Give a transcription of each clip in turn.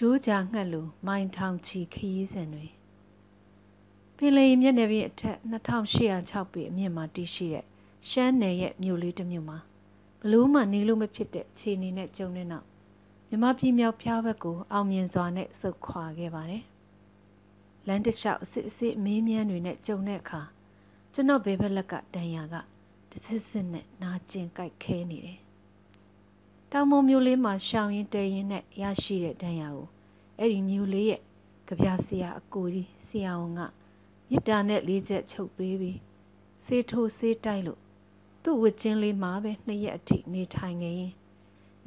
ဂျိုးကြာငှက်လိုမိုင်ထောင်ချီခရီးစဉ်တွေပင်လယ်မျက်နှာပြင်အထက်2806ပေအမြင့်မှာတည်ရှိတဲ့ရှမ်းနယ်ရဲ့မြို့လေးတစ်မြို့မှာဘလို့မှနေလို့မဖြစ်တဲ့ခြေအနေနဲ့ကြုံနေတော့မြမပြည်မြောက်ဖျားဘက်ကိုအောင်မြင်စွာနဲ့ဆုတ်ခွာခဲ့ပါတယ်။လမ်းတစ်လျှောက်အစစ်အစစ်မေးမြန်းတွေနဲ့ကြုံတဲ့အခါကျွန်တော်ဘေးဘက်လက်ကတန်ရာကတစစ်စစ်နဲ့နာကျင်ကြိုက်ခဲနေတယ်။ တောင်မုံမျိုးလေးမှာရှောင်းရင်တည်ရင်နဲ့ရရှိတဲ့တန်ရာကိုအဲ့ဒီမျိုးလေးရဲ့ကြပြဆရာအကိုကြီးဆရာဝန်ကမြစ်တာနဲ့လေးချက်ချုပ်ပေးပြီးဆေးထိုးဆေးတိုက်လို့သူ့ဝစ်ချင်းလေးမှာပဲနှစ်ရက်အထိနေထိုင်နေရင်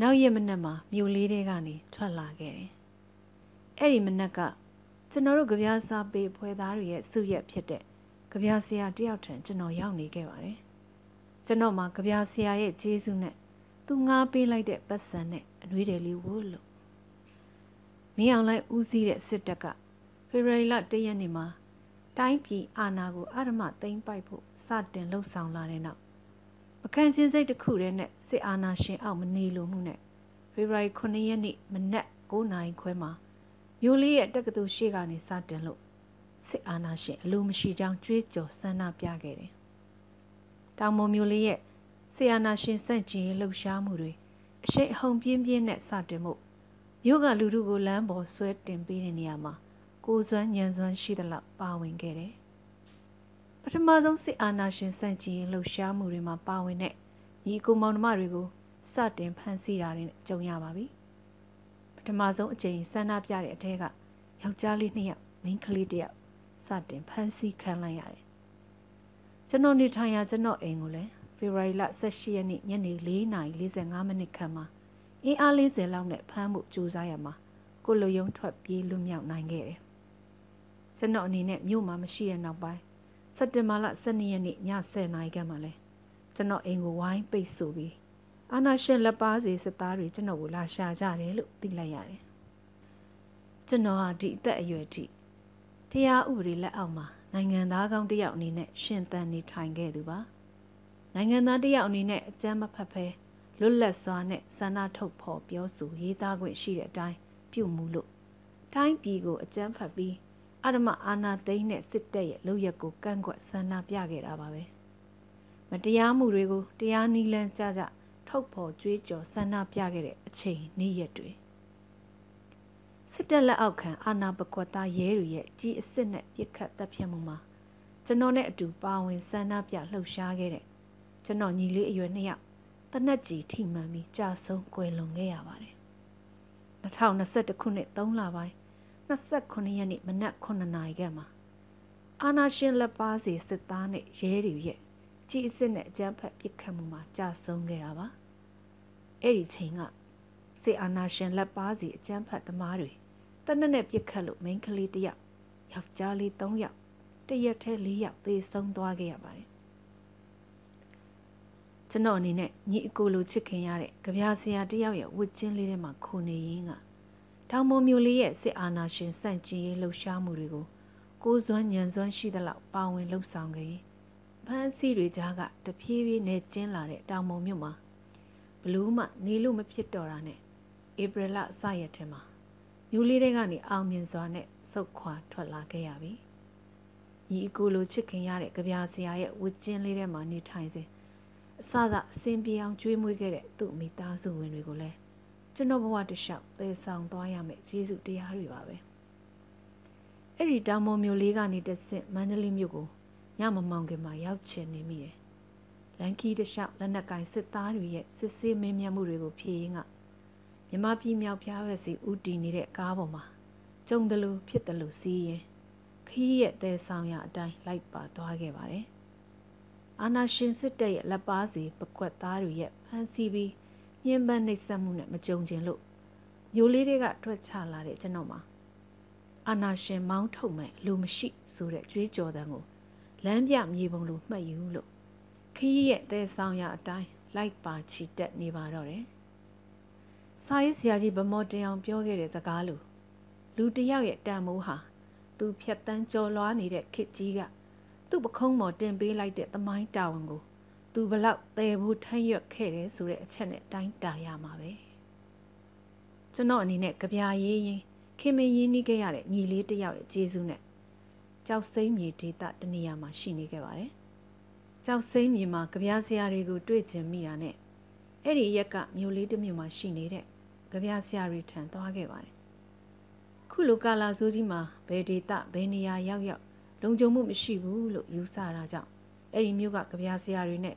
နောက်ရက်မနက်မှာမြို့လေးတွေကနေထွက်လာခဲ့တယ်။အဲ့ဒီမနက်ကကျွန်တော်တို့ကြပြစားပေးဖွဲသားတွေရဲ့စုရက်ဖြစ်တဲ့ကြပြဆရာတယောက်ထံကျွန်တော်ရောက်နေခဲ့ပါတယ်။ကျွန်တော်မှာကြပြဆရာရဲ့ကျေးဇူးနဲ့ သူငားပေးလိုက်တဲ့ပတ်စံနဲ့အနှွေးတယ်လေးဝလို့မင်းအောင်လိုက်ဦးစီးတဲ့စစ်တပ်ကဖေဖော်ဝါရီလ၁ရက်နေ့မှာတိုင်းပြည်အာဏာကိုအရမသိမ်းပိုက်ဖို့စတင်လှုပ်ဆောင်လာတဲ့နောက်မခံချင်းစိတ်တစ်ခုတည်းနဲ့စစ်အာဏာရှင်အောက်မနေလိုမှုနဲ့ဖေဖော်ဝါရီ9ရက်နေ့မနက်9နာရီခွဲမှာမျိုးလေးရဲ့တက္ကသိုလ်ရှိကနေစတင်လို့စစ်အာဏာရှင်အလိုမရှိကြောင်းကြွေးကြော်ဆန္ဒပြခဲ့တယ်။တောင်မမျိုးလေးရဲ့ စစ်အာဏာရှင်စန့်ကျင်လှုပ်ရှားမှုတွေအရှိန်အဟုန်ပြင်းပြင်းနဲ့စတင်မှုမြို့ကလူထုကိုလမ်းပေါ်ဆွဲတင်ပေးတဲ့နေရာမှာကိုစွမ်းညံစွမ်းရှိသလောက်ပါဝင်ခဲ့တယ်။ပထမဆုံးစစ်အာဏာရှင်စန့်ကျင်ရေးလှုပ်ရှားမှုတွေမှာပါဝင်တဲ့ညီကိုမောင်နှမတွေကိုစတင်ဖမ်းဆီးတာနဲ့ကြုံရပါပြီ။ပထမဆုံးအချိန်ဆန္ဒပြတဲ့အထက်ကယောက်ျားလေးနှစ်ယောက်မိန်းကလေးတစ်ယောက်စတင်ဖမ်းဆီးခံလိုက်ရတယ်။ကျွန်တော်နေထိုင်ရာကျွန်တော်အိမ်ကိုလည်း ဖေဖော်ဝါရီလ18ရက်နေ့ညနေ4:45မိနစ်ခန့်မှာအင်းအား40လောက်နဲ့ဖမ်းမှုကြိုးစားရမှာကိုလိုယုံထွက်ပြေးလွတ်မြောက်နိုင်ခဲ့တယ်။ကျွန်တော်အနေနဲ့မြို့မှာမရှိတဲ့နောက်ပိုင်းစက်တင်ဘာလ12ရက်နေ့ည10:00နာရီခန့်မှာလဲကျွန်တော်အိမ်ကိုဝိုင်းပိတ်ဆို့ပြီးအာနာရှင်လက်ပါစီစစ်သားတွေကျွန်တော်ကိုလာရှာကြတယ်လို့သိလိုက်ရတယ်။ကျွန်တော်ဟာဒီအသက်အရွယ်ထိတရားဥပဒေလက်အောက်မှာနိုင်ငံသားကောင်းတစ်ယောက်အနေနဲ့ရှင်သန်နေထိုင်ခဲ့သူပါ။ နိုင်ငံသားတစ်ယောက်အနေနဲ့အကြမ်းမဖက်ဖဲလွတ်လပ်စွာနဲ့ဆန္ဒထုတ်ဖော်ပြောဆိုရေးသားခွင့်ရှိတဲ့အတိုင်းပြုမှုလို့တိုင်းပြည်ကိုအကြမ်းဖက်ပြီးအဓမ္မအာဏာသိမ်းတဲ့စစ်တပ်ရဲ့လုပ်ရက်ကိုကန့်ကွက်ဆန္ဒပြခဲ့တာပါပဲမတရားမှုတွေကိုတရားနည်းလမ်းကြကြထုတ်ဖော်ကြွေးကြော်ဆန္ဒပြခဲ့တဲ့အချိန်နေ့ရက်တွေစစ်တပ်လက်အောက်ခံအာဏာပကွက်သားရဲတွေရဲ့ကြီးအစ်စ်နဲ့ပြစ်ခတ်တပ်ဖြတ်မှုမှာကျွန်တော်နဲ့အတူပါဝင်ဆန္ဒပြလှုပ်ရှားခဲ့တဲ့ ကျွန်တော်ညီလေးအရွယ်နှစ်ယောက်တနက်ကြီးထိမှန်ပြီးကြာဆုံးကွယ်လွန်ခဲ့ရပါတယ်2021ခုနှစ်3လပိုင်း29ရက်နေ့မနက်9နာရီခန့်မှာအာနာရှင်လက်ပါစီစစ်သားနဲ့ရဲတွေရဲ့ကြီးအစ်စ်နဲ့အကြမ်းဖက်ပစ်ခတ်မှုမှာကြာဆုံးခဲ့တာပါအဲ့ဒီချိန်ကစေအာနာရှင်လက်ပါစီအကြမ်းဖက်သမားတွေတနက်နဲ့ပစ်ခတ်လို့မိန်းကလေးတစ်ယောက်ယောက်ျားလေး3ယောက်တရက်ထဲ4ယောက်သေဆုံးသွားခဲ့ရပါတယ် ကျွန်တော်အနေနဲ့ညီအကိုလိုချစ်ခင်ရတဲ့ကြပြာဆရာတယောက်ရဲ့ဝတ်ချင်းလေးထဲမှာခုနေရင်းကတောင်ပေါ်မျိုးလေးရဲ့စစ်အာဏာရှင်စန့်ကျင်ရေးလှုပ်ရှားမှုတွေကိုကိုးစွမ်းညံစွမ်းရှိသလောက်ပါဝင်လှုပ်ဆောင်ခဲ့ရင်ဖမ်းဆီးတွေကြားကတဖြည်းဖြည်းနဲ့ကျင်းလာတဲ့တောင်ပေါ်မြို့မှာဘလူးမှနေလို့မဖြစ်တော့တာနဲ့ဧပြီလစရက်ထဲမှာမျိုးလေးတွေကနေအောင်မြင်စွာနဲ့စုတ်ခွာထွက်လာခဲ့ရပြီ။ညီအကိုလိုချစ်ခင်ရတဲ့ကြပြာဆရာရဲ့ဝတ်ကျင်းလေးထဲမှာနေထိုင်စဉ် အစစအစင်ပြေအောင်ကျွေးမွေးခဲ့တဲ့သူ့မိသားစုဝင်တွေကိုလည်းကျွန်တော်ဘဝတလျှောက်သေဆောင်သွားရမယ်ကျေးဇူးတရားတွေပါပဲအဲ့ဒီတောင်ပေါ်မြို့လေးကနေတဆင့်မန္တလေးမြို့ကိုညမမောင်ခင်မှာရောက်ချင်နေမိတယ်လန်ကီတလျှောက်လက်နက်ကင်စစ်သားတွေရဲ့စစ်ဆေးမင်းမြတ်မှုတွေကိုဖြေရင်းကမြမပြည်မြောက်ပြားဘက်စီဥတီနေတဲ့ကားပေါ်မှာကြုံတယ်လို့ဖြစ်တယ်လို့စီးရင်ခီးရဲ့တဲဆောင်ရအတိုင်းလိုက်ပါသွားခဲ့ပါတယ် အာနာရှင်စစ်တပ်ရဲ့လက်ပါစီပကွက်သားတွေရဲ့ဖမ်းဆီးပြီးညှဉ်းပန်းနှိပ်စက်မှုနဲ့မကြုံကျင်လို့မျိုးလေးတွေကထွက်ချလာတဲ့ကျွန်တော်မှာအာနာရှင်မောင်းထုတ်မဲ့လူမရှိဆိုတဲ့ကြွေးကြော်တဲ့ကိုလမ်းပြမြေပုံလိုမှတ်ယူလို့ခရီးရဲ့တဲဆောင်ရအတိုင်းလိုက်ပါချီတက်နေပါတော့တယ်။စာရေးဆရာကြီးဗမော်တင်အောင်ပြောခဲ့တဲ့စကားလိုလူတယောက်ရဲ့တန်မိုးဟာသူဖြတ်တန်းကြော်လွားနေတဲ့ခစ်ကြီးက သူ့ပခုံးပေါ်တင်ပေးလိုက်တဲ့သမိုင်းတာဝန်ကိုသူဘလောက်တည်ဖို့ထမ်းရွက်ခဲ့တယ်ဆိုတဲ့အချက်နဲ့တိုင်းတာရမှာပဲကျွန်တော်အနေနဲ့ကြပြရေးရင်ခင်မင်းရင်းနှီးခဲ့ရတဲ့ညီလေးတစ်ယောက်ရဲ့ကျေးဇူးနဲ့ကြောက်စိမ့်မြေဒေသတနေရာမှာရှိနေခဲ့ပါတယ်။ကြောက်စိမ့်မြေမှာကြပြားစရာတွေကိုတွေ့ကျင်မိတာနဲ့အဲ့ဒီရက်ကမြို့လေးတစ်မြို့မှာရှိနေတဲ့ကြပြားစရာတွေထံသွားခဲ့ပါတယ်။ခုလိုကာလာဆိုးကြီးမှာဘယ်ဒေသဘယ်နေရာရောက်ရောက် လုံခြုံမှုမရှိဘူးလို့ယူဆတာကြောင့်အဲ့ဒီမြို့ကကြပြားစရာတွေနဲ့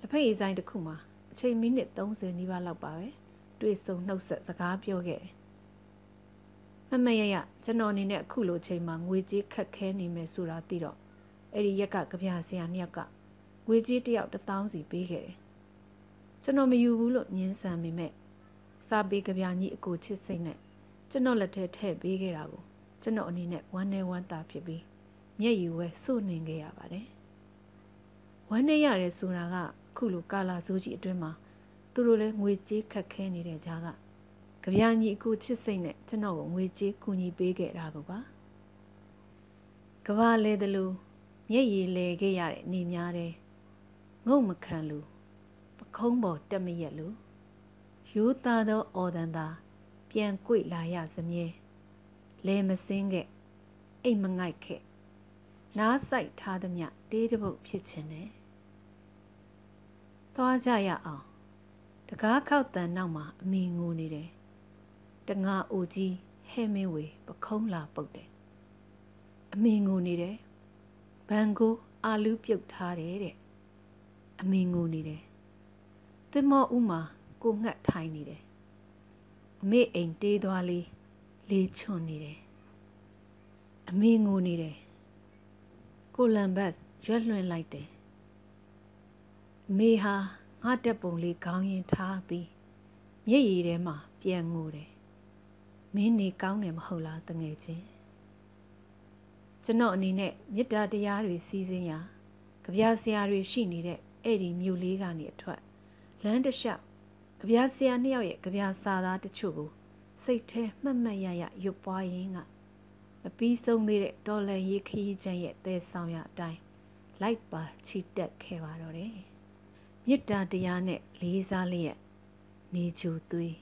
လက်ဖက်ရည်ဆိုင်တစ်ခုမှာအချိန်မိနစ်30နီးပါးလောက်ပါပဲတွေ့ဆုံနှုတ်ဆက်စကားပြောခဲ့တယ်မမရရကျွန်တော်အနေနဲ့အခုလိုချိန်မှာငွေကြေးခက်ခဲနေမယ်ဆိုတာသိတော့အဲ့ဒီရက်ကကြပြဆရာနှစ်ယောက်ကငွေကြေးတစ်ယောက်တစ်သောင်းစီပေးခဲ့တယ်ကျွန်တော်မယူဘူးလို့ညင်းဆန်မိမဲ့စာပေကြပြကြီးအကိုချစ်စိတ်နဲ့ကျွန်တော်လက်ထဲထည့်ပေးခဲ့တာကိုကျွန်တော်အနေနဲ့ဝမ်းနေဝမ်းသာဖြစ်ပြီး မျက်ရည်ဝဲစို့နေခဲ့ရပါတယ်ဝမ်းနေရတယ်ဆိုတာကအခုလိုကာလာဆိုးကြီးအတွင်းမှာသူတို့လည်းငွေကြေးခက်ခဲနေတဲ့ကြားကကြပြာညီအကိုချစ်စိတ်နဲ့ကျွန်တော်ကိုငွေကြေးကူညီပေးခဲ့တာကိုပါကဘာလဲတယ်လို့မျက်ရည်လဲခဲ့ရတဲ့နေများတယ်ငုံမခံလို့ပခုံးပေါ်တက်မရက်လို့ရိုးသားသောအော်ဒန်သာပြန်ကြွေလာရစမြဲလဲမစင်းခဲ့အိတ်မငိုက်ခဲ့ နားဆိုင်ထားသည်မြတေးတပုတ်ဖြစ်ခြင်းနဲ့သွားကြရအောင်တကားခောက်တန်နောက်မှာအမိငိုနေတယ်တငါအိုကြီးဟဲမင်းဝေပခုံးလာပုတ်တယ်အမင်ငိုနေတယ်ဘန်ကိုအာလူးပြုတ်ထားတယ်တဲ့အမင်ငိုနေတယ်သင်မောဥမာကိုငှက်ထိုင်နေတယ်အမေအိမ်တေးသွားလေးလေးချွန်နေတယ်အမင်ငိုနေတယ် ကိုလမ်ဘတ်ရွက်လွှင့်လိုက်တယ်အမေဟာငါတက်ပုံလေးခေါင်းရင်ထားပြီးမျက်ရည်ထဲမှာပြန်ငိုတယ်မင်းနေကောင်းတယ်မဟုတ်လားတငယ်ချင်းကျွန်တော်အနေနဲ့မေတ္တာတရားတွေစီးစင်းရာကြပြဆရာတွေရှိနေတဲ့အဲ့ဒီမြို့လေးကနေအထွက်လမ်းတစ်လျှောက်ကြပြဆရာနှစ်ယောက်ရဲ့ကြပြစာသားတချို့ကိုစိတ်ထဲမှတ်မှတ်ရရရွတ်ပွားရင်းက မပြီးဆုံးသေးတဲ့တော်လန်ရေးခရီးချမ်းရဲ့တဲဆောင်ရအတိုင်းလိုက်ပါချီတက်ခဲ့ပါတော့တယ်မေတ္တာတရားနဲ့လေးစားလျက်နေချိုသွေး